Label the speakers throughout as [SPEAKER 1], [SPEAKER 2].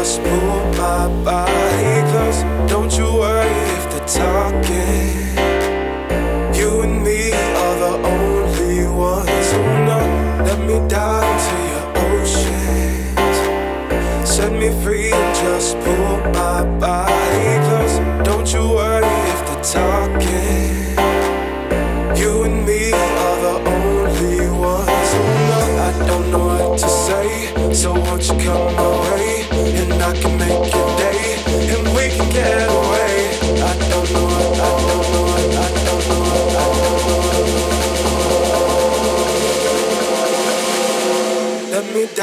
[SPEAKER 1] just move my body close. Don't you worry if they're talking.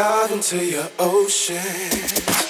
[SPEAKER 1] dive into your ocean.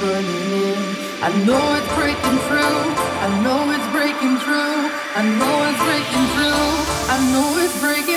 [SPEAKER 1] burning in. I know it's breaking through. I know it's breaking through. I know
[SPEAKER 2] it's breaking through. I know it's breaking.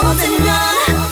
[SPEAKER 2] Choice to